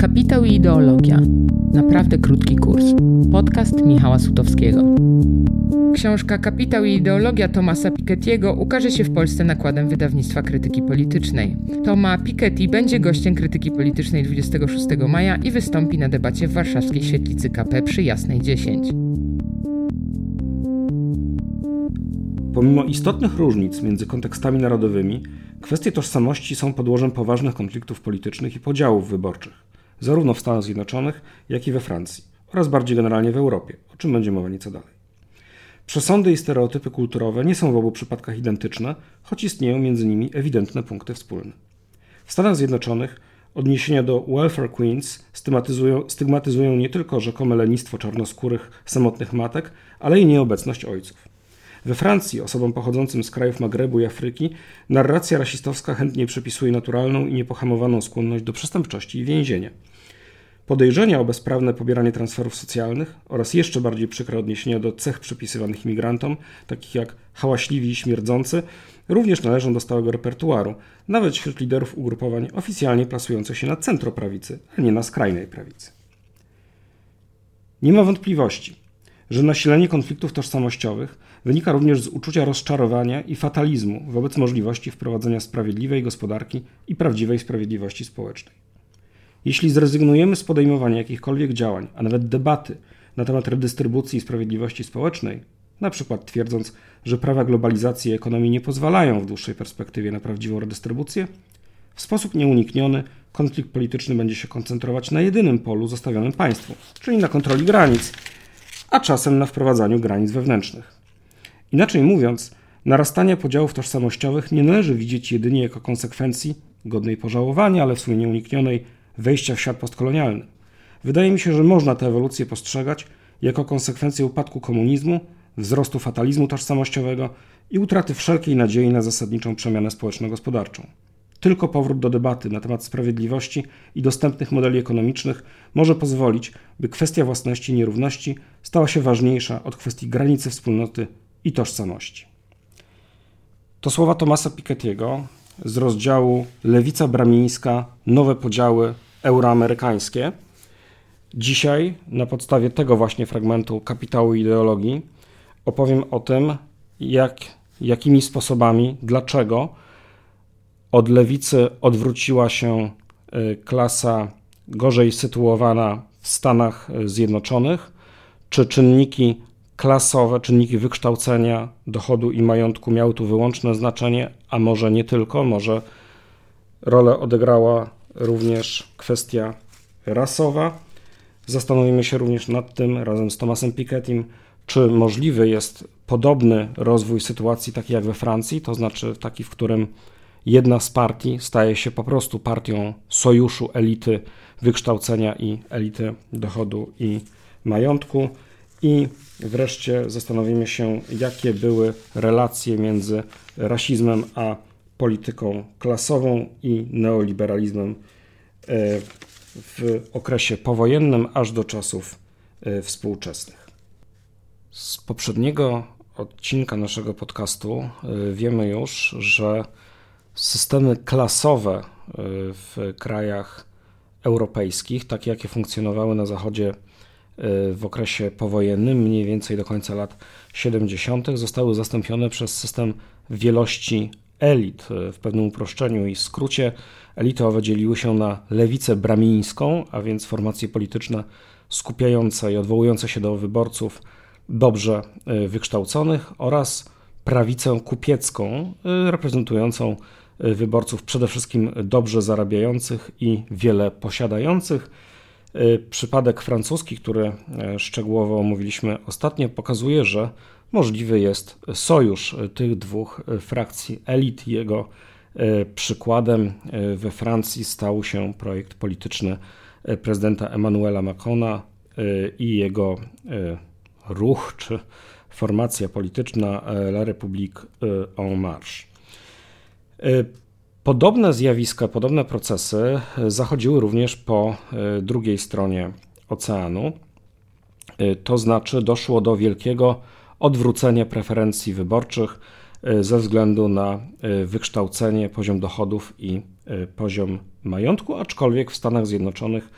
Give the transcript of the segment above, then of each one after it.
Kapitał i ideologia. Naprawdę krótki kurs. Podcast Michała Sutowskiego. Książka Kapitał i ideologia Tomasa Piketty'ego ukaże się w Polsce nakładem wydawnictwa krytyki politycznej. Toma Piketty będzie gościem krytyki politycznej 26 maja i wystąpi na debacie w warszawskiej świetlicy KP przy Jasnej 10. Pomimo istotnych różnic między kontekstami narodowymi, kwestie tożsamości są podłożem poważnych konfliktów politycznych i podziałów wyborczych, zarówno w Stanach Zjednoczonych, jak i we Francji, oraz bardziej generalnie w Europie, o czym będzie mowa nieco dalej. Przesądy i stereotypy kulturowe nie są w obu przypadkach identyczne, choć istnieją między nimi ewidentne punkty wspólne. W Stanach Zjednoczonych odniesienia do welfare queens stygmatyzują, stygmatyzują nie tylko rzekome lenistwo czarnoskórych samotnych matek, ale i nieobecność ojców. We Francji osobom pochodzącym z krajów Magrebu i Afryki narracja rasistowska chętnie przypisuje naturalną i niepohamowaną skłonność do przestępczości i więzienia. Podejrzenia o bezprawne pobieranie transferów socjalnych oraz jeszcze bardziej przykre odniesienia do cech przypisywanych imigrantom, takich jak hałaśliwi i śmierdzący, również należą do stałego repertuaru, nawet wśród liderów ugrupowań oficjalnie plasujących się na centroprawicy, a nie na skrajnej prawicy. Nie ma wątpliwości, że nasilenie konfliktów tożsamościowych wynika również z uczucia rozczarowania i fatalizmu wobec możliwości wprowadzenia sprawiedliwej gospodarki i prawdziwej sprawiedliwości społecznej. Jeśli zrezygnujemy z podejmowania jakichkolwiek działań, a nawet debaty na temat redystrybucji i sprawiedliwości społecznej, na przykład twierdząc, że prawa globalizacji i ekonomii nie pozwalają w dłuższej perspektywie na prawdziwą redystrybucję, w sposób nieunikniony konflikt polityczny będzie się koncentrować na jedynym polu zostawionym państwu, czyli na kontroli granic, a czasem na wprowadzaniu granic wewnętrznych. Inaczej mówiąc, narastanie podziałów tożsamościowych nie należy widzieć jedynie jako konsekwencji godnej pożałowania, ale w sumie nieuniknionej wejścia w świat postkolonialny. Wydaje mi się, że można tę ewolucję postrzegać jako konsekwencję upadku komunizmu, wzrostu fatalizmu tożsamościowego i utraty wszelkiej nadziei na zasadniczą przemianę społeczno-gospodarczą. Tylko powrót do debaty na temat sprawiedliwości i dostępnych modeli ekonomicznych może pozwolić, by kwestia własności i nierówności stała się ważniejsza od kwestii granicy wspólnoty i tożsamości. To słowa Tomasa Piketty'ego z rozdziału Lewica bramińska, nowe podziały euroamerykańskie. Dzisiaj, na podstawie tego właśnie fragmentu Kapitału i Ideologii, opowiem o tym, jak, jakimi sposobami, dlaczego od lewicy odwróciła się y, klasa gorzej sytuowana w Stanach Zjednoczonych, czy czynniki klasowe, czynniki wykształcenia, dochodu i majątku miały tu wyłączne znaczenie, a może nie tylko, może rolę odegrała również kwestia rasowa. Zastanowimy się również nad tym razem z Thomasem Pikettym, czy możliwy jest podobny rozwój sytuacji takiej jak we Francji, to znaczy taki, w którym jedna z partii staje się po prostu partią sojuszu elity wykształcenia i elity dochodu i majątku. I wreszcie zastanowimy się, jakie były relacje między rasizmem a polityką klasową i neoliberalizmem e, w okresie powojennym aż do czasów e, współczesnych. Z poprzedniego odcinka naszego podcastu e, wiemy już, że systemy klasowe w krajach europejskich, takie jakie funkcjonowały na zachodzie w okresie powojennym, mniej więcej do końca lat 70., zostały zastąpione przez system wielości elit. W pewnym uproszczeniu i skrócie elity owe dzieliły się na lewicę bramińską, a więc formacje polityczne skupiające i odwołujące się do wyborców dobrze e, wykształconych oraz prawicę kupiecką, reprezentującą wyborców przede wszystkim dobrze zarabiających i wiele posiadających Y, przypadek francuski, który e, szczegółowo omówiliśmy ostatnio, pokazuje, że możliwy jest sojusz tych dwóch e, frakcji elit. Jego przykładem we Francji stał się projekt polityczny prezydenta Emmanuela Macrona i jego ruch czy formacja polityczna La République en Marche. Podobne zjawiska, podobne procesy zachodziły również po e, drugiej stronie oceanu. E, to znaczy, doszło do wielkiego odwrócenia preferencji wyborczych e, ze względu na wykształcenie, poziom dochodów i poziom majątku, aczkolwiek w Stanach Zjednoczonych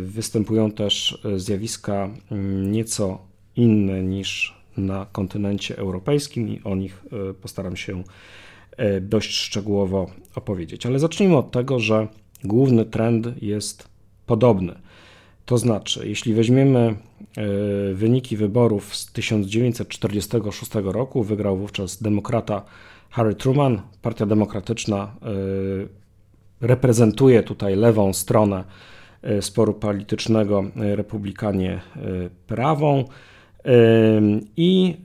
występują też zjawiska mm, nieco inne niż na kontynencie europejskim i o nich postaram się dość szczegółowo opowiedzieć. Ale zacznijmy od tego, że główny trend jest podobny. To znaczy, jeśli weźmiemy e, wyniki wyborów z 1946 roku, wygrał wówczas demokrata Harry Truman. Partia Demokratyczna e, reprezentuje tutaj lewą stronę e, sporu politycznego, republikanie prawą. I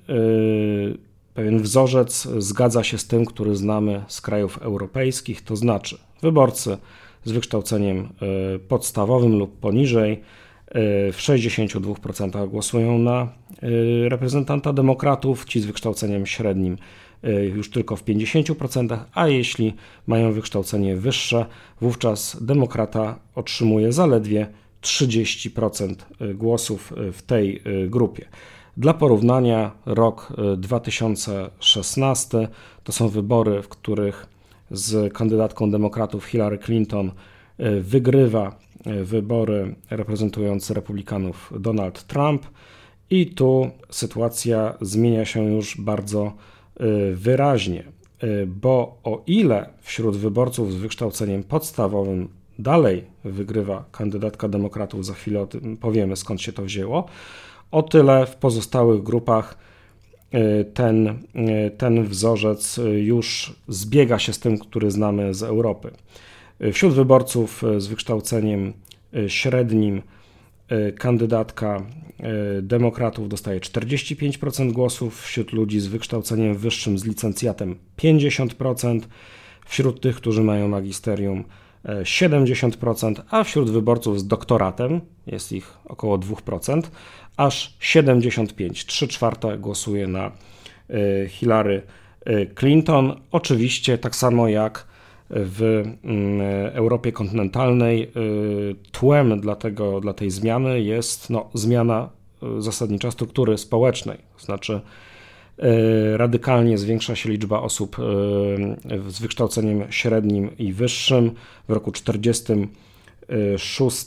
pewien wzorzec zgadza się z tym, który znamy z krajów europejskich, to znaczy wyborcy z wykształceniem e, podstawowym lub poniżej e, w 62% głosują na e, reprezentanta demokratów, ci z wykształceniem średnim już tylko w 50%, a jeśli mają wykształcenie wyższe, wówczas demokrata otrzymuje zaledwie 30% głosów w tej grupie. Dla porównania, rok 2016 to są wybory, w których z kandydatką demokratów Hillary Clinton e, wygrywa e, wybory reprezentujące republikanów Donald Trump. I tu sytuacja zmienia się już bardzo wyraźnie, bo o ile wśród wyborców z wykształceniem podstawowym dalej wygrywa kandydatka demokratów, za chwilę o tym powiemy skąd się to wzięło, o tyle w pozostałych grupach E, ten, e, ten wzorzec już zbiega się z tym, który znamy z Europy. E, wśród wyborców z wykształceniem średnim kandydatka demokratów dostaje 45% głosów, wśród ludzi z wykształceniem wyższym z licencjatem 50%, wśród tych, którzy mają magisterium 70%, a wśród wyborców z doktoratem jest ich około 2%, aż 75, 3 czwarte głosuje na e, Hillary e, Clinton. Oczywiście tak samo jak w mm, Europie kontynentalnej e, tłem dla, tego, dla tej zmiany jest no, zmiana zasadnicza struktury społecznej, to znaczy radykalnie zwiększa się liczba osób z wykształceniem średnim i wyższym. W roku 1946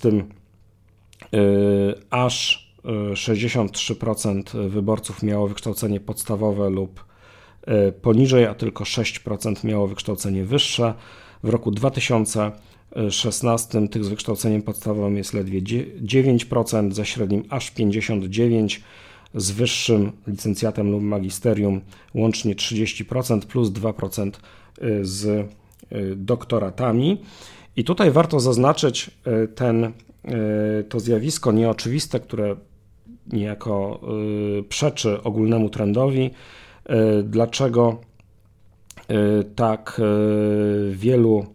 aż 63% wyborców miało wykształcenie podstawowe lub e, poniżej, a tylko 6% miało wykształcenie wyższe. W roku 2016 tych z wykształceniem podstawowym jest ledwie 9%, za średnim aż 59%, z wyższym licencjatem lub magisterium łącznie 30%, plus 2% e, z e, doktoratami. I tutaj warto zaznaczyć ten, to zjawisko nieoczywiste, które niejako y, przeczy ogólnemu trendowi. Y, dlaczego y, tak wielu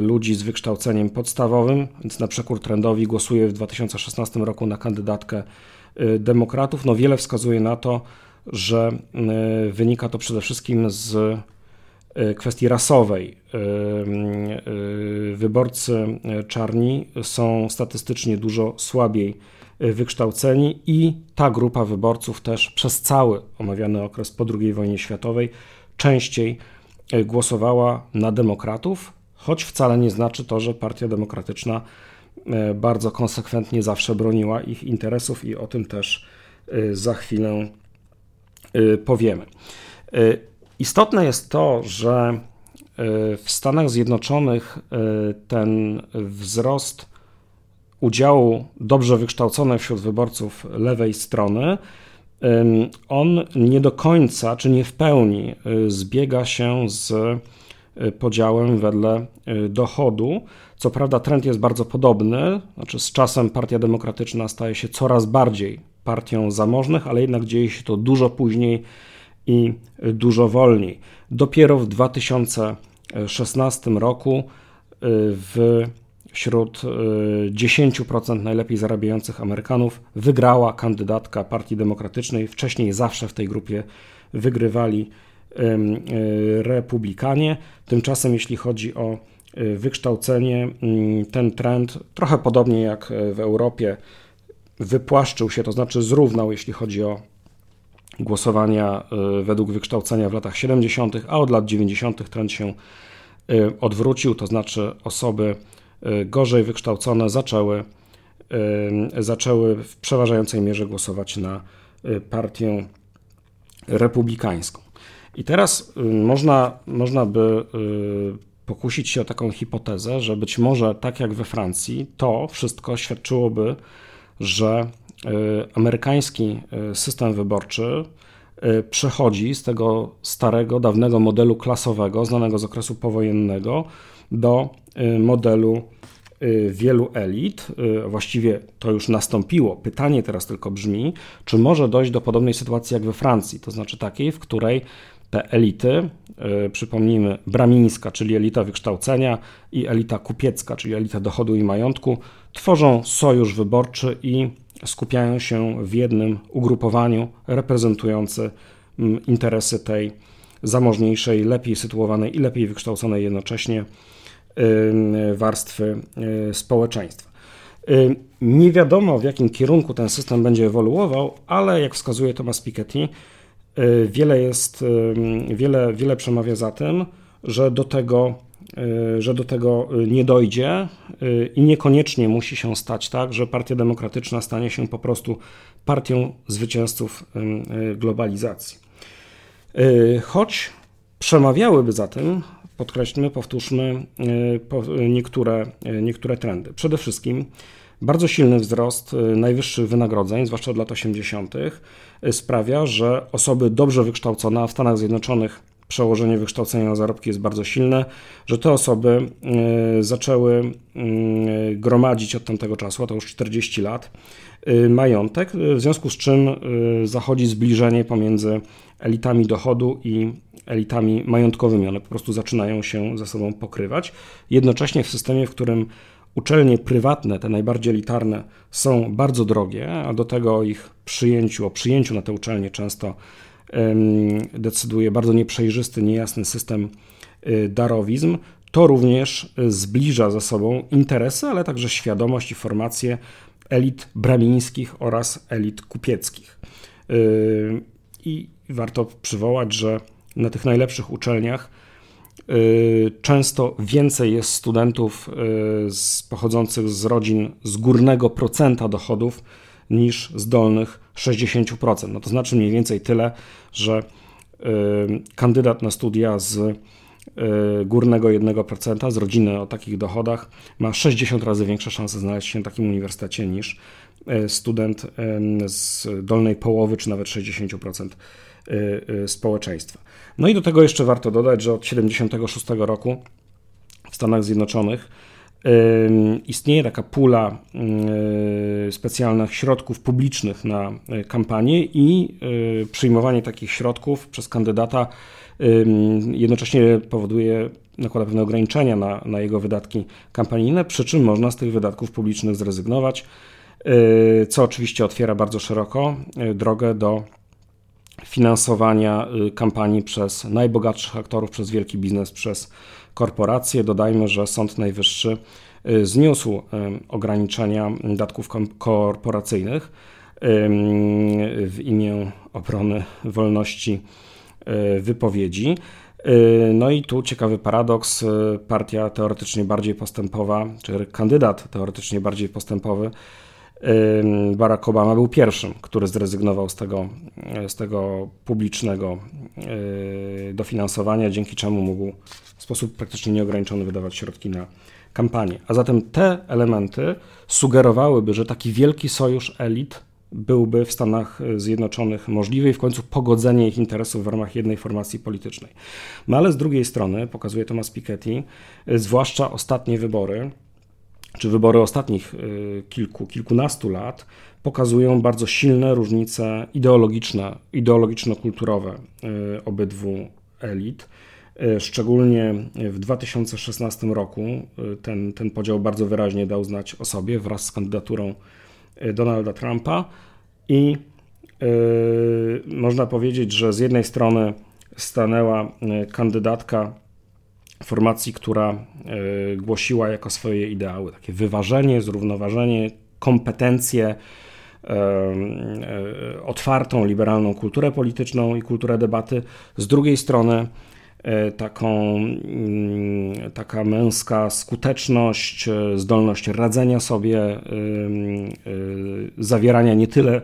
ludzi z wykształceniem podstawowym, więc na przekór trendowi głosuje w 2016 roku na kandydatkę demokratów? No wiele wskazuje na to, że wynika to przede wszystkim z kwestii rasowej. Wyborcy czarni są statystycznie dużo słabiej wykształceni i ta grupa wyborców też przez cały omawiany okres po II wojnie światowej częściej głosowała na demokratów, choć wcale nie znaczy to, że Partia Demokratyczna bardzo konsekwentnie zawsze broniła ich interesów i o tym też za chwilę powiemy. Istotne jest to, że w Stanach Zjednoczonych ten wzrost udziału dobrze wykształconej wśród wyborców lewej strony, on nie do końca, czy nie w pełni y, zbiega się z y, podziałem wedle y, dochodu. Co prawda, trend jest bardzo podobny, znaczy z czasem Partia Demokratyczna staje się coraz bardziej partią zamożnych, ale jednak dzieje się to dużo później i dużo wolniej. Dopiero w 2016 roku w wśród 10% y, najlepiej zarabiających Amerykanów wygrała kandydatka Partii Demokratycznej. Wcześniej zawsze w tej grupie wygrywali y, republikanie. Tymczasem, jeśli chodzi o y, wykształcenie, ten trend, trochę podobnie jak w Europie, wypłaszczył się, to znaczy zrównał, jeśli chodzi o głosowania według wykształcenia w latach 70., a od lat 90. trend się odwrócił, to znaczy osoby gorzej wykształcone zaczęły, zaczęły w przeważającej mierze głosować na partię republikańską. I teraz można, można by pokusić się o taką hipotezę, że być może tak jak we Francji, to wszystko świadczyłoby, że y, amerykański y, system wyborczy y, przechodzi z tego starego, dawnego modelu klasowego, znanego z okresu powojennego, do modelu wielu elit. Właściwie to już nastąpiło. Pytanie teraz tylko brzmi, czy może dojść do podobnej sytuacji jak we Francji, to znaczy takiej, w której te elity, e, przypomnijmy, bramińska, czyli elita wykształcenia i elita kupiecka, czyli elita dochodu i majątku, tworzą sojusz wyborczy i skupiają się w jednym ugrupowaniu reprezentujący interesy tej zamożniejszej, lepiej sytuowanej i lepiej wykształconej jednocześnie warstwy e, społeczeństwa. Nie wiadomo, w jakim kierunku ten system będzie ewoluował, ale jak wskazuje Thomas Piketty, Y, wiele jest, y, wiele, wiele przemawia za tym, że do tego, y, że do tego nie dojdzie i niekoniecznie musi się stać tak, że Partia Demokratyczna stanie się po prostu partią zwycięzców globalizacji. Choć przemawiałyby za tym, podkreślmy, powtórzmy niektóre, niektóre trendy. Przede wszystkim bardzo silny wzrost najwyższych wynagrodzeń, zwłaszcza od lat 80., sprawia, że osoby dobrze wykształcone, w Stanach Zjednoczonych przełożenie wykształcenia na zarobki jest bardzo silne, że te osoby e, zaczęły mm, gromadzić od tamtego czasu, a to już 40 lat, e, majątek, w związku z czym e, zachodzi zbliżenie pomiędzy elitami dochodu i elitami majątkowymi. One po prostu zaczynają się ze sobą pokrywać. Jednocześnie w systemie, w którym Uczelnie prywatne, te najbardziej elitarne, są bardzo drogie, a do tego ich przyjęciu, o przyjęciu na te uczelnie często decyduje bardzo nieprzejrzysty, niejasny system y, darowizm. To również zbliża ze sobą interesy, ale także świadomość i formację elit bramińskich oraz elit kupieckich. Y, I warto przywołać, że na tych najlepszych uczelniach Y, często więcej jest studentów y, z, pochodzących z rodzin z górnego procenta dochodów niż z dolnych 60%. No to znaczy mniej więcej tyle, że y, kandydat na studia z górnego 1% z rodziny o takich dochodach ma 60 razy większe szanse znaleźć się w takim uniwersytecie niż student z dolnej połowy czy nawet 60% społeczeństwa. No i do tego jeszcze warto dodać, że od 1976 roku w Stanach Zjednoczonych istnieje taka pula specjalnych środków publicznych na e, kampanię i e, przyjmowanie takich środków przez kandydata jednocześnie powoduje, nakłada pewne ograniczenia na, na jego wydatki kampanijne, przy czym można z tych wydatków publicznych zrezygnować, co oczywiście otwiera bardzo szeroko drogę do finansowania y, kampanii przez najbogatszych aktorów, przez wielki biznes, przez korporacje. Dodajmy, że Sąd Najwyższy y, zniósł y, ograniczenia datków korporacyjnych w imię obrony wolności wypowiedzi. No i tu ciekawy paradoks. Partia teoretycznie bardziej postępowa, czy kandydat teoretycznie bardziej postępowy Barack Obama był pierwszym, który zrezygnował z tego, z tego publicznego dofinansowania, dzięki czemu mógł sposób praktycznie nieograniczony wydawać środki na kampanię. A zatem te elementy sugerowałyby, że taki wielki sojusz elit byłby w Stanach Zjednoczonych możliwy i w końcu pogodzenie ich interesów w ramach jednej formacji politycznej. No ale z drugiej strony, pokazuje Thomas Piketty, zwłaszcza ostatnie wybory, czy wybory ostatnich y, kilku, kilkunastu lat pokazują bardzo silne różnice ideologiczne, ideologiczno-kulturowe y, obydwu elit. Y, szczególnie w 2016 roku ten, ten podział bardzo wyraźnie dał znać o sobie wraz z kandydaturą Donalda Trumpa i yy, można powiedzieć, że z jednej strony stanęła kandydatka formacji, która e, głosiła jako swoje ideały takie wyważenie, zrównoważenie, kompetencje, e, e, otwartą, liberalną kulturę polityczną i kulturę debaty. Z drugiej strony taką, mm, taka męska skuteczność, zdolność radzenia sobie, zawierania nie tyle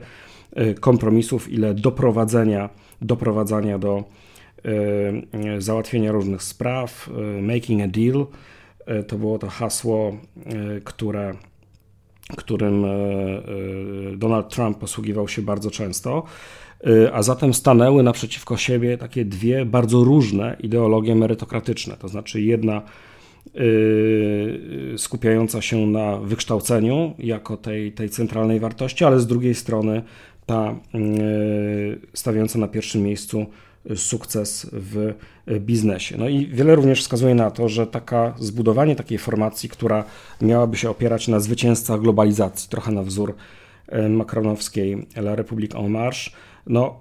kompromisów, ile doprowadzenia, doprowadzania do załatwienia różnych spraw, making a deal. To było to hasło, które którym e, e, Donald Trump posługiwał się bardzo często, e, a zatem stanęły naprzeciwko siebie takie dwie bardzo różne ideologie merytokratyczne. To znaczy jedna skupiająca się na wykształceniu jako tej, tej centralnej wartości, ale z drugiej strony ta stawiająca na pierwszym miejscu sukces w biznesie. No i wiele również wskazuje na to, że taka zbudowanie takiej formacji, która miałaby się opierać na zwycięzcach globalizacji, trochę na wzór makronowskiej La République en Marche, no,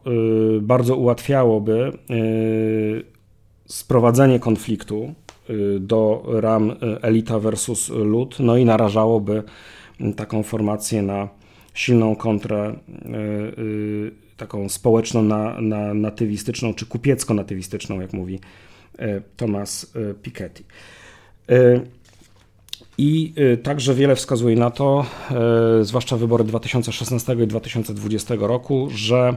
y, bardzo ułatwiałoby y, sprowadzenie konfliktu y, do ram elita versus lud, no i narażałoby taką formację na silną kontrę taką społeczno-natywistyczną, czy kupiecko-natywistyczną, jak mówi Thomas Piketty. I także wiele wskazuje na to, zwłaszcza wybory 2016 i 2020 roku, że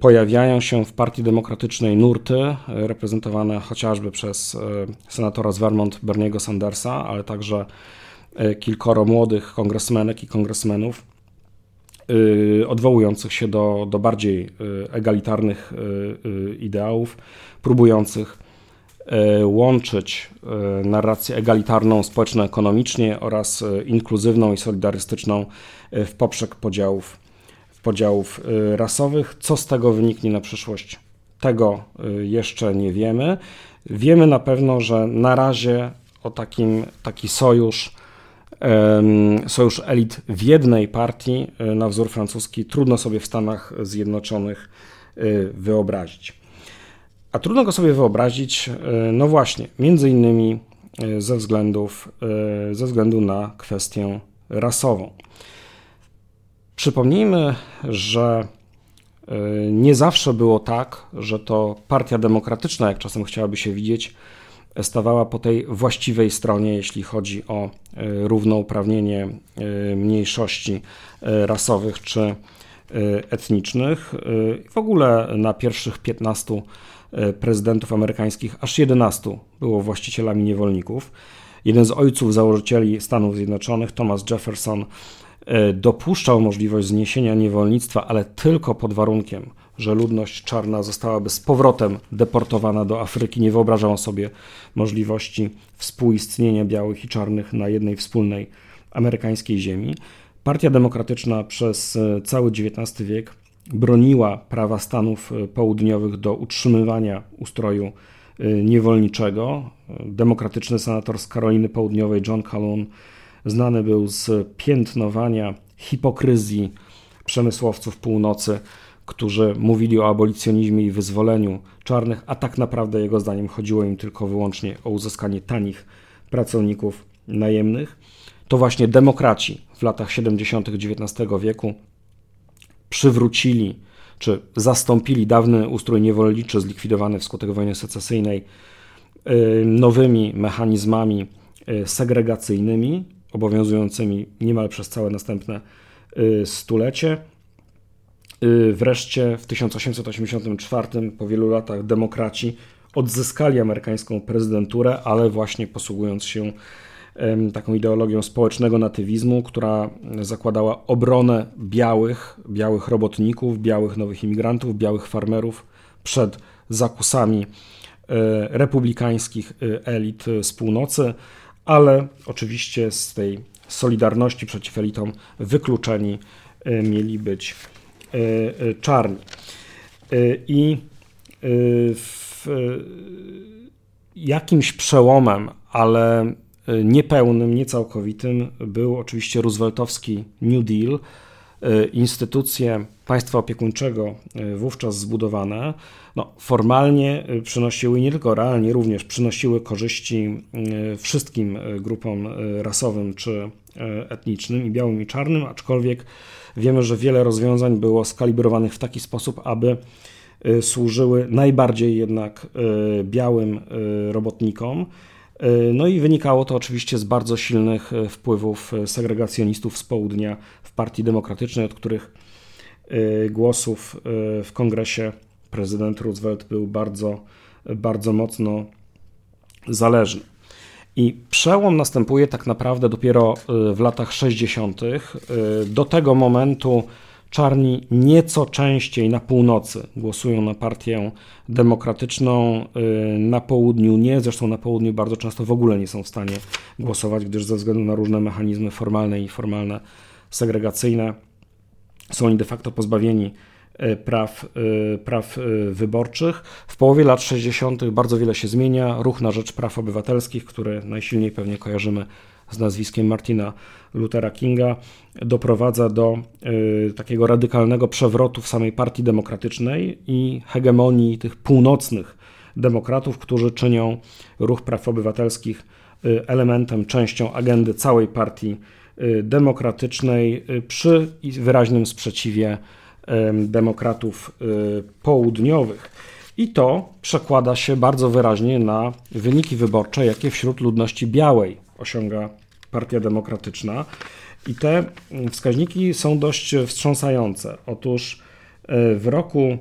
pojawiają się w Partii Demokratycznej nurty, reprezentowane chociażby przez senatora z Vermont Berniego Sandersa, ale także kilkoro młodych kongresmenek i kongresmenów, Y, odwołujących się do, do bardziej y, egalitarnych y, ideałów, próbujących łączyć narrację egalitarną społeczno-ekonomicznie oraz inkluzywną i solidarystyczną w poprzek podziałów, podziałów rasowych. Co z tego wyniknie na przyszłość? Tego jeszcze nie wiemy. Wiemy na pewno, że na razie o takim, taki sojusz sojusz elit w jednej partii e, na wzór francuski trudno sobie w Stanach Zjednoczonych e, wyobrazić. A trudno go sobie wyobrazić, e, no właśnie, między innymi ze, względów, ze względu na kwestię rasową. Przypomnijmy, że nie zawsze było tak, że to partia demokratyczna, jak czasem chciałaby się widzieć, stawała po tej właściwej stronie, jeśli chodzi o e, równouprawnienie e, mniejszości e, rasowych czy etnicznych. W ogóle na pierwszych 15 prezydentów amerykańskich aż 11 było właścicielami niewolników. Jeden z ojców założycieli Stanów Zjednoczonych, Thomas Jefferson, dopuszczał możliwość zniesienia niewolnictwa, ale tylko pod warunkiem, że ludność czarna zostałaby z powrotem deportowana do Afryki. Nie wyobrażał sobie możliwości współistnienia białych i czarnych na jednej wspólnej amerykańskiej ziemi. Partia Demokratyczna przez e, cały XIX wiek broniła prawa Stanów e, Południowych do utrzymywania ustroju e, niewolniczego. Demokratyczny senator z Karoliny Południowej John Calhoun znany był z piętnowania hipokryzji przemysłowców północy którzy mówili o abolicjonizmie i wyzwoleniu czarnych, a tak naprawdę jego zdaniem chodziło im tylko wyłącznie o uzyskanie tanich pracowników najemnych, to właśnie demokraci w latach 70. XIX wieku przywrócili czy zastąpili dawny ustrój niewolniczy zlikwidowany wskutek wojny secesyjnej y, nowymi mechanizmami y, segregacyjnymi, obowiązującymi niemal przez całe następne y, stulecie. Wreszcie w 1884, po wielu latach, demokraci odzyskali amerykańską prezydenturę, ale właśnie posługując się taką ideologią społecznego natywizmu, która zakładała obronę białych, białych robotników, białych nowych imigrantów, białych farmerów przed zakusami e, republikańskich e, elit z północy, ale oczywiście z tej solidarności przeciw elitom wykluczeni e, mieli być E, e, czarni. E, I w jakimś przełomem, ale niepełnym, niecałkowitym, był oczywiście rooseveltowski New Deal, instytucje państwa opiekuńczego wówczas zbudowane, no, formalnie przynosiły, nie tylko realnie, również przynosiły korzyści wszystkim grupom rasowym czy etnicznym, i białym, i czarnym, aczkolwiek Wiemy, że wiele rozwiązań było skalibrowanych w taki sposób, aby służyły najbardziej jednak białym robotnikom. No i wynikało to oczywiście z bardzo silnych wpływów segregacjonistów z południa w Partii Demokratycznej, od których głosów w kongresie prezydent Roosevelt był bardzo, bardzo mocno zależny. I przełom następuje tak naprawdę dopiero w latach 60. Y, do tego momentu czarni nieco częściej na północy głosują na partię demokratyczną, y, na południu nie, zresztą na południu bardzo często w ogóle nie są w stanie głosować, gdyż ze względu na różne mechanizmy formalne i formalne segregacyjne są oni de facto pozbawieni E, praw, e, praw wyborczych. W połowie lat 60. bardzo wiele się zmienia. Ruch na rzecz praw obywatelskich, który najsilniej pewnie kojarzymy z nazwiskiem Martina Luthera Kinga, doprowadza do takiego radykalnego przewrotu w samej partii demokratycznej i hegemonii tych północnych demokratów, którzy czynią ruch praw obywatelskich elementem, częścią agendy całej partii demokratycznej przy wyraźnym sprzeciwie demokratów y, południowych. I to przekłada się bardzo wyraźnie na wyniki wyborcze, jakie wśród ludności białej osiąga Partia Demokratyczna. I te wskaźniki są dość wstrząsające. Otóż e, w roku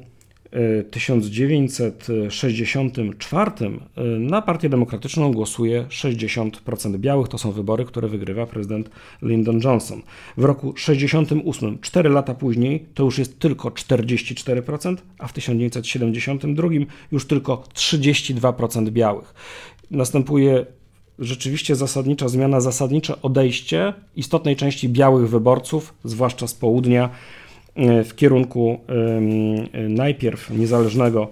1964 y, na Partię Demokratyczną głosuje 60% białych. To są wybory, które wygrywa prezydent Lyndon Johnson. W roku 68, 4 lata później, to już jest tylko 44%, a w 1972 już tylko 32% białych. Następuje rzeczywiście zasadnicza zmiana, zasadnicze odejście istotnej części białych wyborców, zwłaszcza z południa, E, w kierunku najpierw niezależnego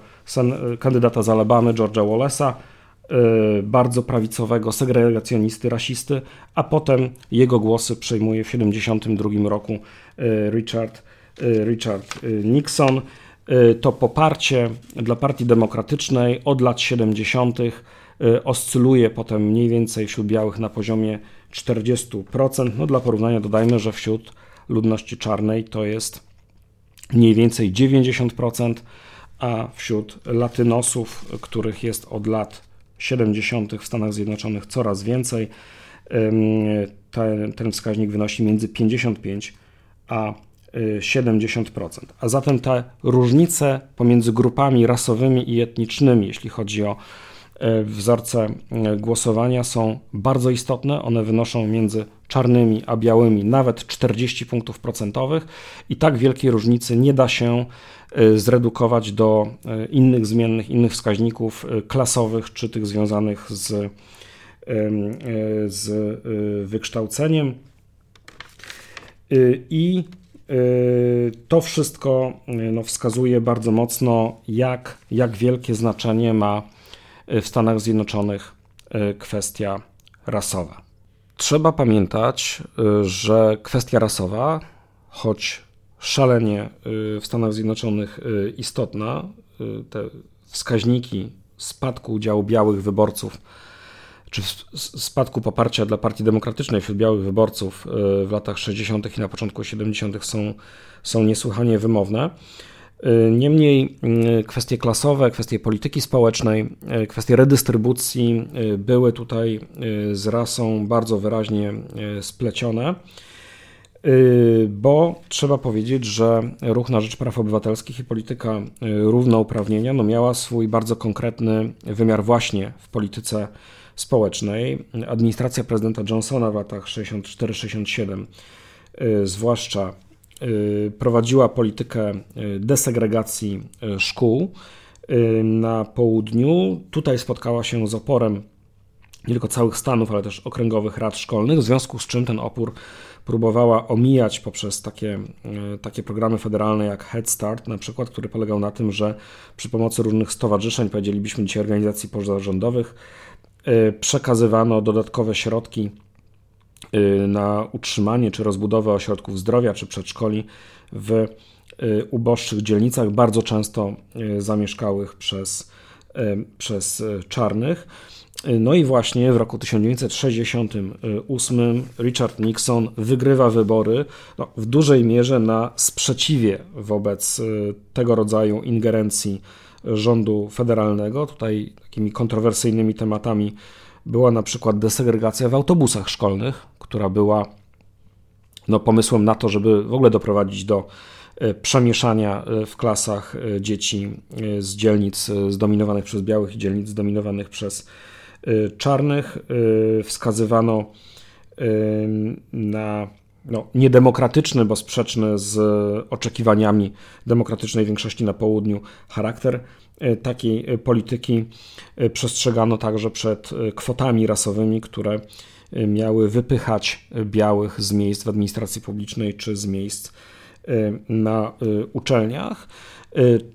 kandydata z Alabamy, George'a Wallace'a, e, bardzo prawicowego segregacjonisty, rasisty, a potem jego głosy przejmuje w 1972 roku e, Richard, Richard Nixon. To poparcie dla Partii Demokratycznej od lat 70. oscyluje potem mniej więcej wśród białych na poziomie 40%. No dla porównania dodajmy, że wśród ludności czarnej to jest mniej więcej 90%, a wśród latynosów, których jest od lat 70. w Stanach Zjednoczonych coraz więcej, ten, ten wskaźnik wynosi między 55 a 70%. A zatem te różnice pomiędzy grupami rasowymi i etnicznymi, jeśli chodzi o wzorce e, głosowania są bardzo istotne. One wynoszą między czarnymi a białymi nawet 40 punktów procentowych i tak wielkiej różnicy nie da się e, zredukować do innych zmiennych, innych wskaźników klasowych czy tych związanych z, z wykształceniem. I to wszystko no, wskazuje bardzo mocno, jak, jak wielkie znaczenie ma w Stanach Zjednoczonych e, kwestia rasowa. Trzeba pamiętać, e, że kwestia rasowa, choć szalenie w Stanach Zjednoczonych istotna, te wskaźniki spadku udziału białych wyborców, czy spadku poparcia dla Partii Demokratycznej wśród białych wyborców w latach 60. i na początku 70. są, są niesłychanie wymowne. Y, niemniej y, kwestie klasowe, kwestie polityki społecznej, y, kwestie redystrybucji były tutaj z rasą bardzo wyraźnie splecione, bo trzeba powiedzieć, że ruch na rzecz praw obywatelskich i polityka równouprawnienia no miała swój bardzo konkretny wymiar właśnie w polityce społecznej. Administracja prezydenta Johnsona w latach 64-67, zwłaszcza Y, prowadziła politykę y, desegregacji y, szkół na południu. Tutaj spotkała się z oporem nie tylko całych stanów, ale też okręgowych rad szkolnych, w związku z czym ten opór próbowała omijać poprzez takie, takie programy federalne jak Head Start, na przykład, który polegał na tym, że przy pomocy różnych stowarzyszeń, powiedzielibyśmy dzisiaj organizacji pozarządowych, przekazywano dodatkowe środki Y, na utrzymanie czy rozbudowę ośrodków zdrowia czy przedszkoli w y, uboższych dzielnicach, bardzo często y, zamieszkałych przez, przez czarnych. No i właśnie w roku 1968 Richard Nixon wygrywa wybory no, w dużej mierze na sprzeciwie wobec tego rodzaju ingerencji rządu federalnego. Tutaj takimi kontrowersyjnymi tematami była na przykład desegregacja w autobusach szkolnych, która była no, pomysłem na to, żeby w ogóle doprowadzić do e, przemieszania e, w klasach e, dzieci z dzielnic zdominowanych przez białych i dzielnic zdominowanych przez czarnych. Wskazywano na no, niedemokratyczny, bo sprzeczny z oczekiwaniami demokratycznej większości na południu charakter takiej polityki. Przestrzegano także przed kwotami rasowymi, które miały wypychać białych z miejsc w administracji publicznej czy z miejsc na uczelniach.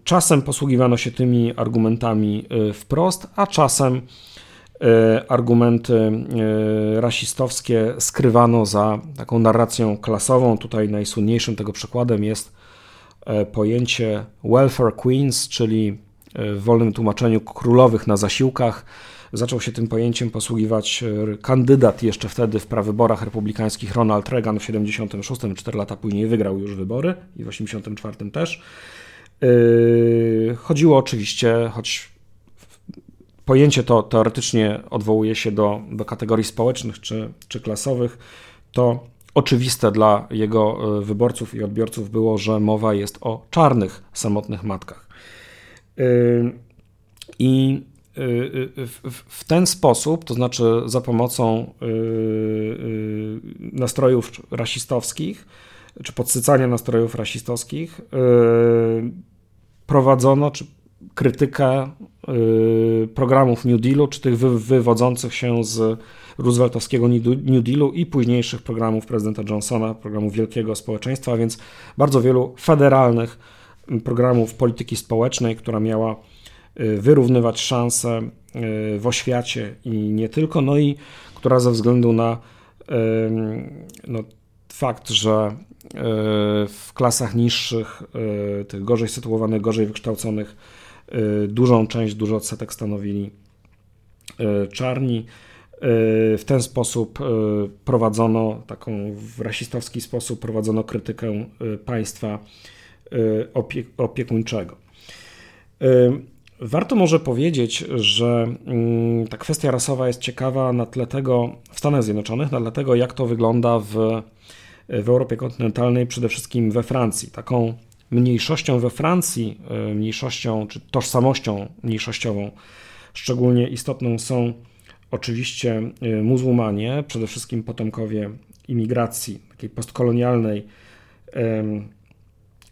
Czasem posługiwano się tymi argumentami wprost, a czasem argumenty rasistowskie skrywano za taką narracją klasową. Tutaj najsłynniejszym tego przykładem jest pojęcie welfare queens, czyli w wolnym tłumaczeniu królowych na zasiłkach Zaczął się tym pojęciem posługiwać e, kandydat jeszcze wtedy w prawyborach republikańskich Ronald Reagan w 76, 4 lata później wygrał już wybory i w 84 też. E, chodziło oczywiście, choć pojęcie to teoretycznie odwołuje się do, do kategorii społecznych czy, czy klasowych, to oczywiste dla jego e, wyborców i odbiorców było, że mowa jest o czarnych, samotnych matkach. I Y, y, w ten sposób, to znaczy za pomocą nastrojów rasistowskich, czy podsycania nastrojów rasistowskich, prowadzono czy krytykę programów New Dealu, czy tych wywodzących się z Rooseveltowskiego New Dealu i późniejszych programów prezydenta Johnsona, programów wielkiego społeczeństwa, a więc bardzo wielu federalnych programów polityki społecznej, która miała Y, wyrównywać szanse y, w oświacie i nie tylko, no i która ze względu na no, fakt, że y, w klasach niższych, tych gorzej sytuowanych, gorzej wykształconych, dużą część, duży odsetek stanowili czarni. W ten sposób prowadzono, taką w rasistowski sposób prowadzono krytykę państwa opiekuńczego. Warto może powiedzieć, że mm, ta kwestia rasowa jest ciekawa na tle tego w Stanach Zjednoczonych, na tle tego, jak to wygląda w, w Europie kontynentalnej, przede wszystkim we Francji. Taką mniejszością we Francji, e, mniejszością czy tożsamością mniejszościową, szczególnie istotną są oczywiście muzułmanie, przede wszystkim potomkowie imigracji takiej postkolonialnej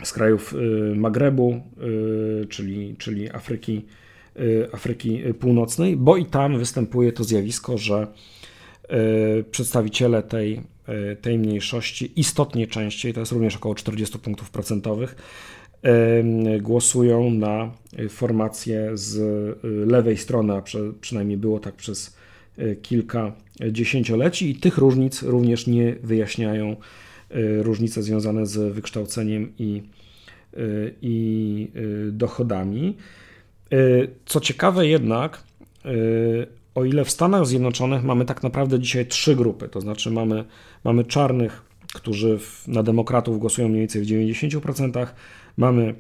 z krajów y, Magrebu, y, czyli, czyli Afryki, y, Afryki Północnej, bo i tam występuje to zjawisko, że przedstawiciele tej, tej mniejszości istotnie częściej, to jest również około 40 punktów procentowych, głosują na formację z lewej strony, a przynajmniej było tak przez kilka dziesięcioleci i tych różnic również nie wyjaśniają różnice związane z wykształceniem i, y, i y, dochodami. Co ciekawe jednak, o ile w Stanach Zjednoczonych mamy tak naprawdę dzisiaj trzy grupy, to znaczy mamy, mamy czarnych, którzy na demokratów głosują mniej więcej w 90%, mamy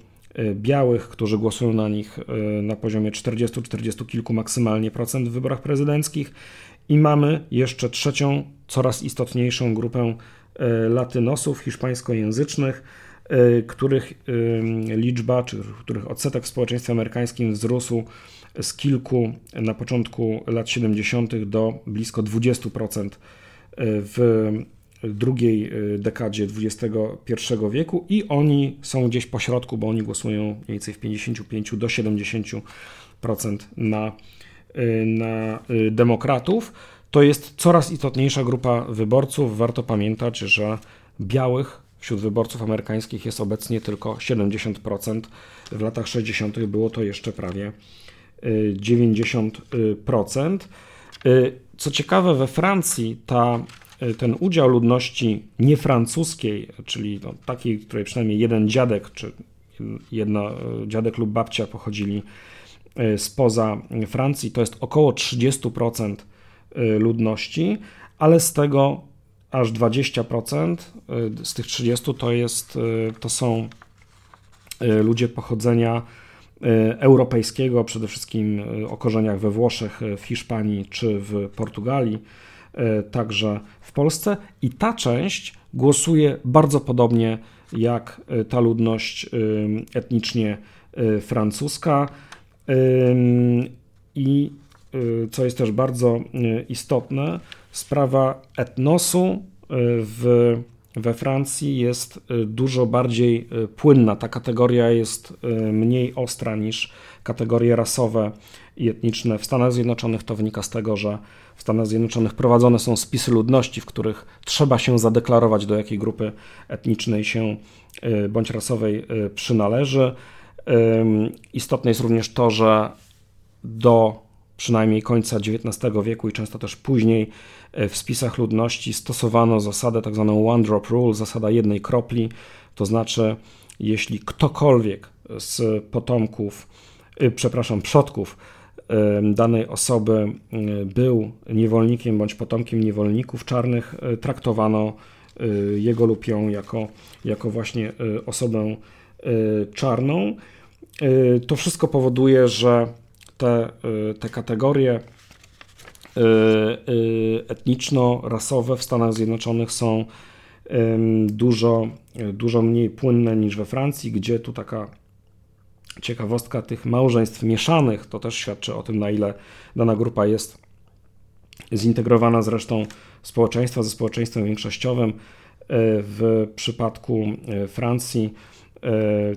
białych, którzy głosują na nich na poziomie 40-40 kilku maksymalnie procent w wyborach prezydenckich i mamy jeszcze trzecią, coraz istotniejszą grupę latynosów hiszpańskojęzycznych, e, których e, liczba, czy których odsetek w społeczeństwie amerykańskim wzrósł z kilku na początku lat 70. do blisko 20% w drugiej dekadzie XXI wieku i oni są gdzieś po środku, bo oni głosują mniej więcej w 55 do 70% na, na demokratów to jest coraz istotniejsza grupa wyborców. Warto pamiętać, że białych wśród wyborców amerykańskich jest obecnie tylko 70%. W latach 60. było to jeszcze prawie 90%. Y, y, co ciekawe, we Francji ta, y, ten udział ludności niefrancuskiej, czyli no, takiej, której przynajmniej jeden dziadek, czy jedna dziadek lub babcia pochodzili spoza Francji. To jest około 30% ludności, ale z tego aż 20% z tych 30 to jest to są ludzie pochodzenia europejskiego, przede wszystkim o korzeniach we Włoszech, w Hiszpanii czy w Portugalii, także w Polsce. I ta część głosuje bardzo podobnie jak ta ludność etnicznie francuska. I co jest też bardzo istotne, sprawa etnosu w, we Francji jest dużo bardziej płynna. Ta kategoria jest mniej ostra niż kategorie rasowe i etniczne. W Stanach Zjednoczonych to wynika z tego, że w Stanach Zjednoczonych prowadzone są spisy ludności, w których trzeba się zadeklarować, do jakiej grupy etnicznej się bądź rasowej przynależy. Istotne jest również to, że do przynajmniej końca XIX wieku i często też później e, w spisach ludności stosowano zasadę. Tak one drop rule, zasada jednej kropli, to znaczy jeśli ktokolwiek z potomków, e, przepraszam, przodków danej osoby był niewolnikiem bądź potomkiem niewolników czarnych, e, traktowano jego lub ją jako, jako właśnie osobę czarną. To wszystko powoduje, że te, y, te kategorie y, y, etniczno-rasowe w Stanach Zjednoczonych są dużo, dużo mniej płynne niż we Francji, gdzie tu taka ciekawostka tych małżeństw mieszanych, to też świadczy o tym, na ile dana grupa jest zintegrowana z resztą społeczeństwa, ze społeczeństwem większościowym. W przypadku Francji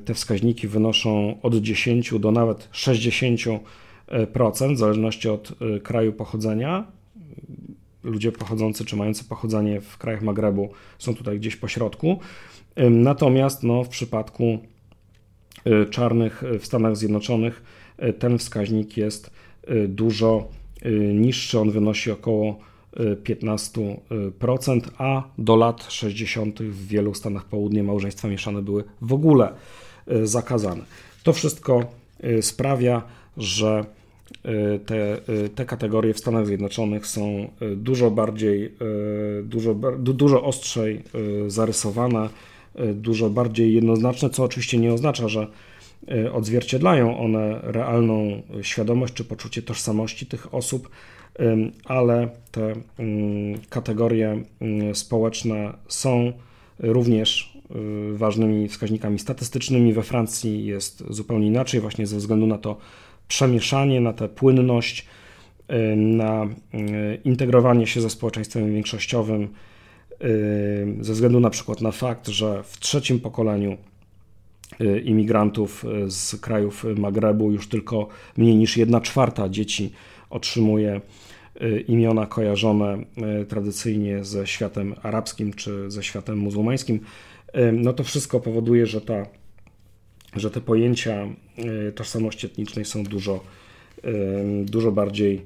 te wskaźniki wynoszą od 10 do nawet 60 w zależności od y, kraju pochodzenia. Ludzie pochodzący czy mający pochodzenie w krajach Magrebu są tutaj gdzieś po środku. Natomiast no, w przypadku y, czarnych w Stanach Zjednoczonych y, ten wskaźnik jest dużo niższy. On wynosi około 15%, a do lat 60. w wielu stanach południa małżeństwa mieszane były w ogóle zakazane. To wszystko sprawia, że Y, te, y, te kategorie w Stanach Zjednoczonych są y, dużo bardziej, dużo, dużo ostrzej zarysowane, dużo bardziej jednoznaczne, co oczywiście nie oznacza, że odzwierciedlają one realną świadomość czy poczucie tożsamości tych osób, ale te kategorie społeczne są również ważnymi wskaźnikami statystycznymi. We Francji jest zupełnie inaczej, właśnie ze względu na to, przemieszanie, na tę płynność, y, na y, integrowanie się ze społeczeństwem większościowym, y, ze względu na przykład na fakt, że w trzecim pokoleniu imigrantów z krajów Magrebu już tylko mniej niż 1 czwarta dzieci otrzymuje imiona kojarzone tradycyjnie ze światem arabskim czy ze światem muzułmańskim, no to wszystko powoduje, że ta że te pojęcia e, tożsamości etnicznej są dużo, e, dużo bardziej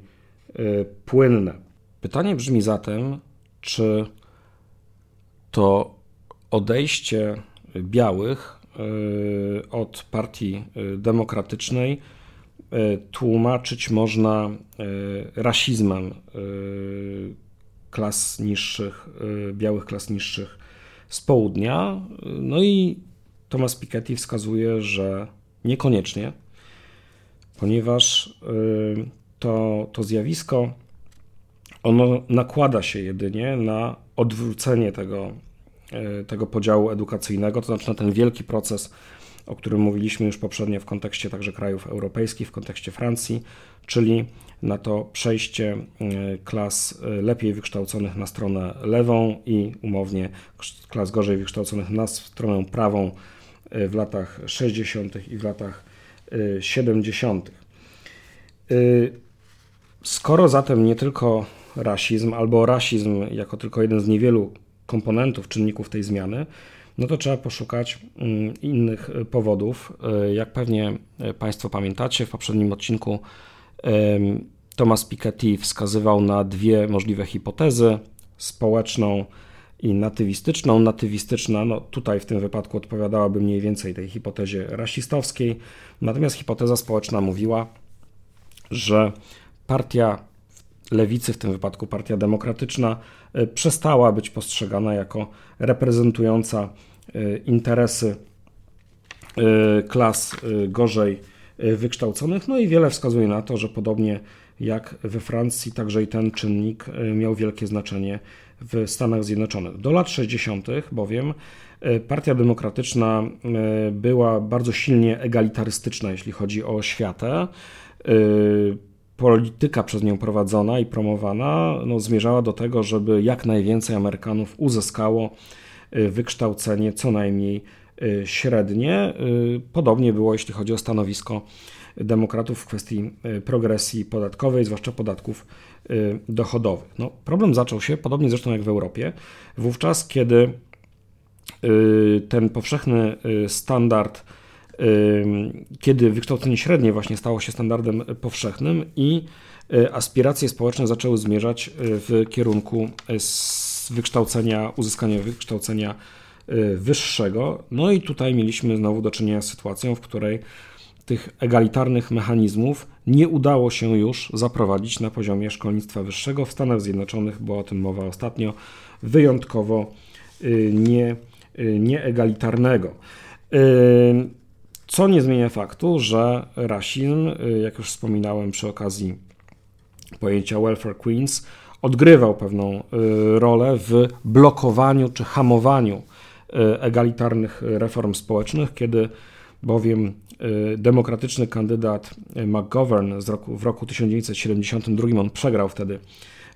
e, płynne. Pytanie brzmi zatem, czy to odejście białych od partii demokratycznej tłumaczyć można rasizmem klas niższych, białych klas niższych z południa. No i Thomas Piketty wskazuje, że niekoniecznie, ponieważ y, to, to zjawisko ono nakłada się jedynie na odwrócenie tego, y, tego podziału edukacyjnego, to znaczy na ten wielki proces, o którym mówiliśmy już poprzednio w kontekście także krajów europejskich, w kontekście Francji, czyli na to przejście y, klas lepiej wykształconych na stronę lewą i umownie klas gorzej wykształconych na stronę prawą w latach 60. i w latach 70. Y, y, skoro zatem nie tylko rasizm, albo rasizm jako tylko jeden z niewielu komponentów, czynników tej zmiany, no to trzeba poszukać mm, innych powodów. Jak pewnie Państwo pamiętacie, w poprzednim odcinku Thomas Piketty wskazywał na dwie możliwe hipotezy: społeczną i natywistyczną. Natywistyczna, no tutaj w tym wypadku odpowiadałaby mniej więcej tej hipotezie rasistowskiej, natomiast hipoteza społeczna mówiła, że partia lewicy, w tym wypadku Partia Demokratyczna, przestała być postrzegana jako reprezentująca interesy klas gorzej wykształconych. No i wiele wskazuje na to, że podobnie jak we Francji, także i ten czynnik miał wielkie znaczenie w Stanach Zjednoczonych. Do lat 60. bowiem e, Partia Demokratyczna e, była bardzo silnie egalitarystyczna, jeśli chodzi o światę. E, polityka przez nią prowadzona i promowana no, zmierzała do tego, żeby jak najwięcej Amerykanów uzyskało wykształcenie co najmniej średnie. Podobnie było, jeśli chodzi o stanowisko demokratów w kwestii progresji podatkowej, zwłaszcza podatków Y, dochodowych. No, problem zaczął się, podobnie zresztą jak w Europie, wówczas, kiedy y, ten powszechny standard, kiedy wykształcenie średnie właśnie stało się standardem powszechnym i aspiracje społeczne zaczęły zmierzać w kierunku wykształcenia, uzyskania wykształcenia wyższego. No i tutaj mieliśmy znowu do czynienia z sytuacją, w której tych egalitarnych mechanizmów nie udało się już zaprowadzić na poziomie szkolnictwa wyższego. W Stanach Zjednoczonych była o tym mowa ostatnio, wyjątkowo y, nie, y, nieegalitarnego. Y, co nie zmienia faktu, że rasizm, jak już wspominałem przy okazji pojęcia welfare queens, odgrywał pewną rolę w blokowaniu czy hamowaniu egalitarnych reform społecznych, kiedy bowiem y, demokratyczny kandydat y, McGovern z roku, w roku 1972, on przegrał wtedy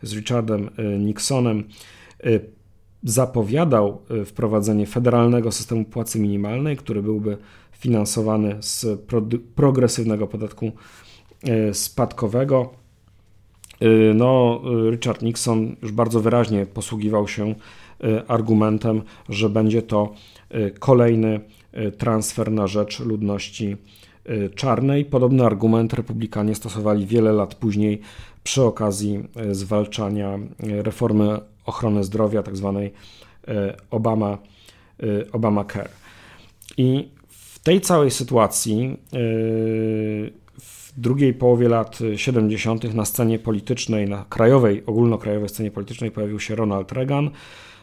z Richardem y, Nixonem, zapowiadał wprowadzenie federalnego systemu płacy minimalnej, który byłby finansowany z progresywnego podatku spadkowego. No, Richard Nixon już bardzo wyraźnie posługiwał się argumentem, że będzie to kolejny E, transfer na rzecz ludności e, czarnej. Podobny argument republikanie stosowali wiele lat później przy okazji e, zwalczania reformy ochrony zdrowia, tzw. Tak Obama, Obamacare. I w tej całej sytuacji w drugiej połowie lat 70. na scenie politycznej, na krajowej, ogólnokrajowej scenie politycznej pojawił się Ronald Reagan,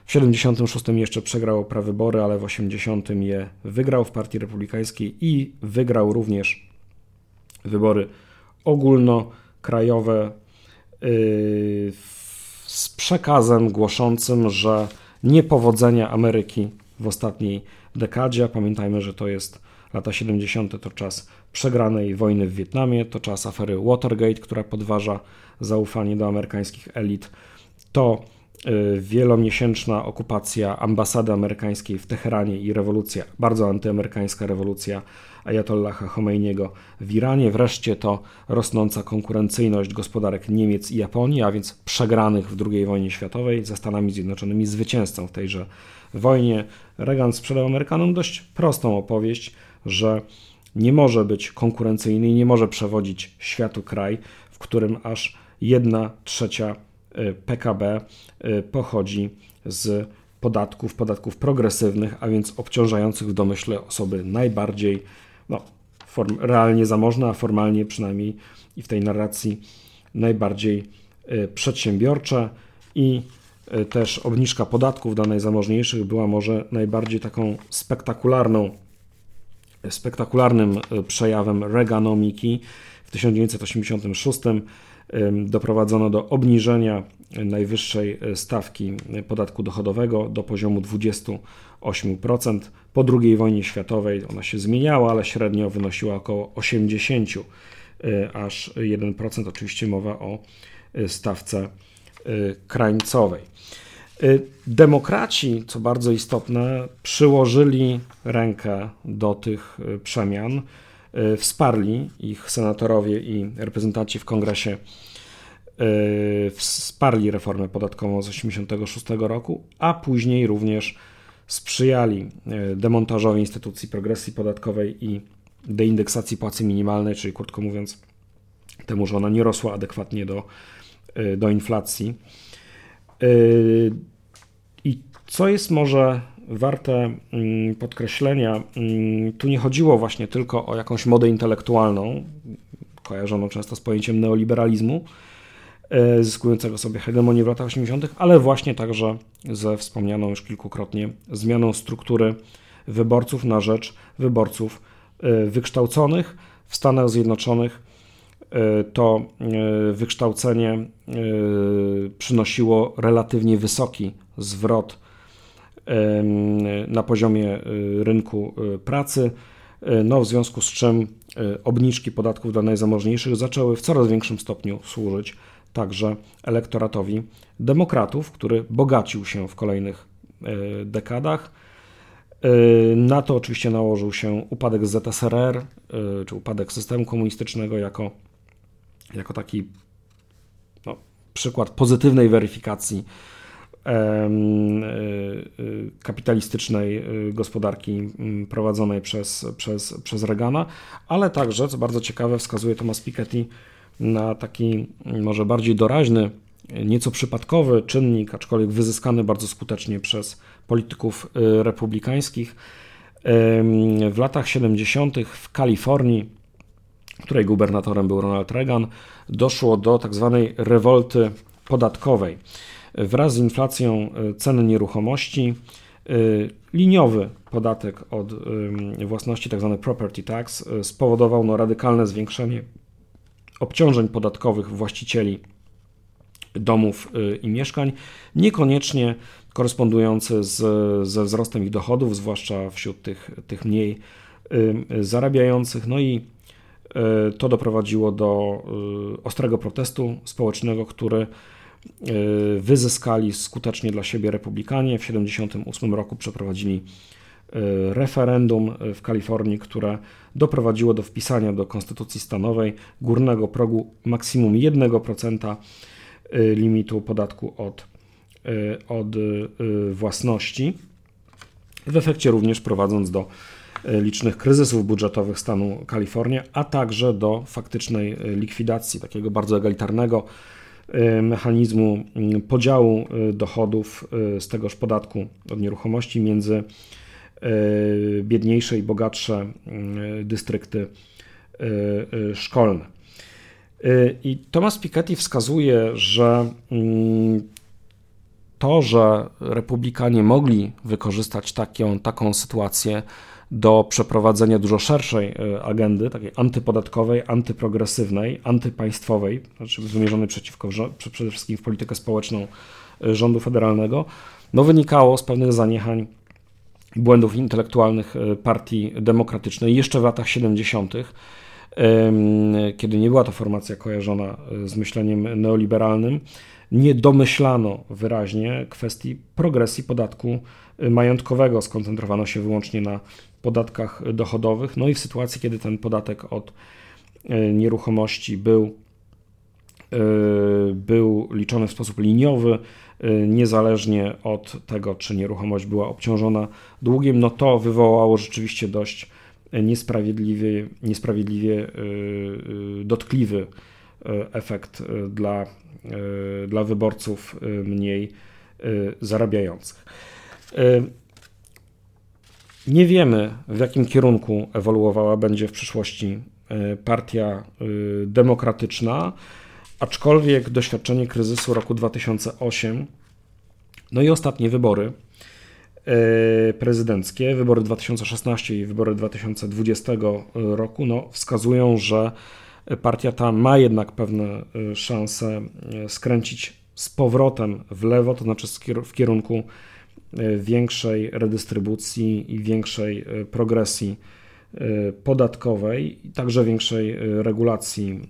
w 76 jeszcze przegrał prawybory, ale w 80 je wygrał w Partii Republikańskiej i wygrał również wybory ogólnokrajowe yy, z przekazem głoszącym, że niepowodzenia Ameryki w ostatniej dekadzie, pamiętajmy, że to jest lata 70. to czas przegranej wojny w Wietnamie, to czas afery Watergate, która podważa zaufanie do amerykańskich elit, to wielomiesięczna okupacja ambasady amerykańskiej w Teheranie i rewolucja, bardzo antyamerykańska rewolucja Ayatollaha Khomeiniego w Iranie, wreszcie to rosnąca konkurencyjność gospodarek Niemiec i Japonii, a więc przegranych w II wojnie światowej ze Stanami Zjednoczonymi zwycięzcą w tejże wojnie. Reagan sprzedał Amerykanom dość prostą opowieść, że nie może być konkurencyjny i nie może przewodzić światu kraj, w którym aż jedna trzecia Y, PKB y, pochodzi z podatków, podatków progresywnych, a więc obciążających w domyśle osoby najbardziej no, form, realnie zamożne, a formalnie przynajmniej i w tej narracji najbardziej y, przedsiębiorcze. I też obniżka podatków dla najzamożniejszych była może najbardziej taką spektakularną, spektakularnym przejawem Reaganomiki w 1986 doprowadzono do obniżenia najwyższej e, stawki podatku dochodowego do poziomu 28%. Po II wojnie światowej ona się zmieniała, ale średnio wynosiła około 80, e, aż 1%. Oczywiście mowa o e, stawce krańcowej. Demokraci, co bardzo istotne, przyłożyli rękę do tych przemian. E, wsparli ich senatorowie i reprezentanci w kongresie e, wsparli reformę podatkową z 1986 roku, a później również sprzyjali e, demontażowi instytucji progresji podatkowej i deindeksacji płacy minimalnej, czyli krótko mówiąc, temu, że ona nie rosła adekwatnie do, do inflacji. I co jest może warte mm, podkreślenia, mm, tu nie chodziło właśnie tylko o jakąś modę intelektualną, kojarzoną często z pojęciem neoliberalizmu, e, zyskującego sobie hegemonię w latach 80., ale właśnie także ze wspomnianą już kilkukrotnie zmianą struktury wyborców na rzecz wyborców e, wykształconych w Stanach Zjednoczonych. E, to wykształcenie przynosiło relatywnie wysoki zwrot na poziomie rynku pracy. No, w związku z czym obniżki podatków dla najzamożniejszych zaczęły w coraz większym stopniu służyć także elektoratowi demokratów, który bogacił się w kolejnych e, dekadach. E, na to oczywiście nałożył się upadek ZSRR, e, czy upadek systemu komunistycznego jako, jako taki no, przykład pozytywnej weryfikacji kapitalistycznej gospodarki prowadzonej przez, przez, przez Reagana, ale także, co bardzo ciekawe, wskazuje Thomas Piketty, na taki może bardziej doraźny, nieco przypadkowy czynnik, aczkolwiek wyzyskany bardzo skutecznie przez polityków y, republikańskich. W latach 70. w Kalifornii, której gubernatorem był Ronald Reagan, doszło do tak zwanej rewolty podatkowej. Wraz z inflacją y, cen nieruchomości y, liniowy podatek od własności, tzw. Tak property tax, spowodował no, radykalne zwiększenie obciążeń podatkowych właścicieli domów i mieszkań, niekoniecznie korespondujące z, ze wzrostem ich dochodów, zwłaszcza wśród tych, tych mniej zarabiających. No i to doprowadziło do ostrego protestu społecznego, który wyzyskali skutecznie dla siebie republikanie. W 1978 roku przeprowadzili E, referendum w Kalifornii, które doprowadziło do wpisania do konstytucji stanowej górnego progu maksimum 1% e, limitu podatku od, e, od własności. W efekcie również prowadząc do licznych kryzysów budżetowych stanu Kalifornia, a także do faktycznej likwidacji takiego bardzo egalitarnego mechanizmu podziału dochodów z tegoż podatku od nieruchomości między biedniejsze i bogatsze dystrykty szkolne. I Thomas Piketty wskazuje, że mm, to, że republikanie mogli wykorzystać taką, taką sytuację do przeprowadzenia dużo szerszej agendy, takiej antypodatkowej, antyprogresywnej, antypaństwowej, znaczy wymierzonej przeciwko, przede wszystkim w politykę społeczną rządu federalnego, no wynikało z pewnych zaniechań błędów intelektualnych e, partii demokratycznej jeszcze w latach 70., kiedy nie była to formacja kojarzona e, z myśleniem neoliberalnym, nie domyślano wyraźnie kwestii progresji podatku e, majątkowego. Skoncentrowano się wyłącznie na podatkach dochodowych. No i w sytuacji, kiedy ten podatek od nieruchomości był, był liczony w sposób liniowy, Y, niezależnie od tego, czy nieruchomość była obciążona długiem, no to wywołało rzeczywiście dość niesprawiedliwie, niesprawiedliwie y, y, dotkliwy efekt dla, dla wyborców mniej zarabiających. Nie wiemy, w jakim kierunku ewoluowała będzie w przyszłości partia demokratyczna. Aczkolwiek doświadczenie kryzysu roku 2008, no i ostatnie wybory e, prezydenckie, wybory 2016 i wybory 2020 roku, no, wskazują, że partia ta ma jednak pewne e, szanse e, skręcić z powrotem w lewo, to znaczy w kierunku większej redystrybucji i większej progresji podatkowej także większej regulacji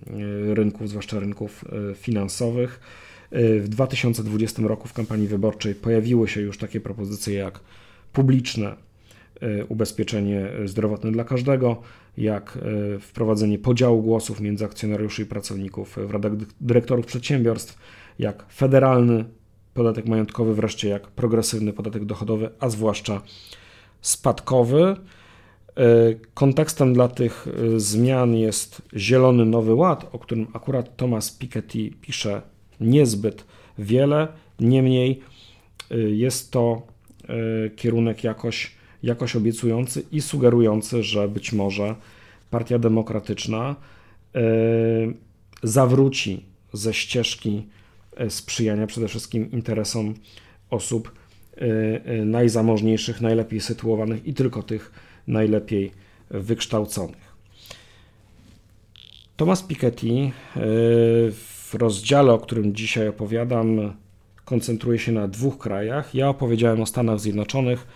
rynków, zwłaszcza rynków finansowych. W 2020 roku w kampanii wyborczej pojawiły się już takie propozycje jak publiczne ubezpieczenie zdrowotne dla każdego, jak wprowadzenie podziału głosów między akcjonariuszy i pracowników w radach dyrektorów przedsiębiorstw, jak federalny podatek majątkowy, wreszcie jak progresywny podatek dochodowy, a zwłaszcza spadkowy. E, kontekstem dla tych e, zmian jest Zielony Nowy Ład, o którym akurat Thomas Piketty pisze niezbyt wiele, niemniej e, jest to kierunek jakoś, jakoś obiecujący i sugerujący, że być może Partia Demokratyczna zawróci ze ścieżki sprzyjania przede wszystkim interesom osób najzamożniejszych, najlepiej sytuowanych i tylko tych najlepiej wykształconych. Thomas Piketty w rozdziale, o którym dzisiaj opowiadam, koncentruje się na dwóch krajach. Ja opowiedziałem o Stanach Zjednoczonych,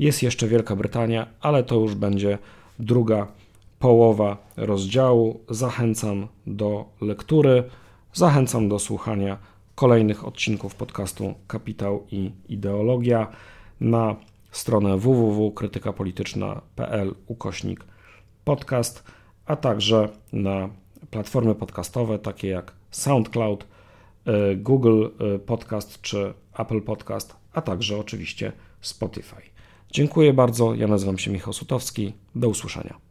jest jeszcze Wielka Brytania, ale to już będzie druga połowa rozdziału. Zachęcam do lektury, zachęcam do słuchania kolejnych odcinków podcastu Kapitał i Ideologia na stronę www.krytykapolityczna.pl ukośnik podcast, a także na platformy podcastowe takie jak SoundCloud, e, Google e, Podcast czy Apple Podcast, a także oczywiście Spotify. Dziękuję bardzo. Ja nazywam się Michał Sutowski. Do usłyszenia.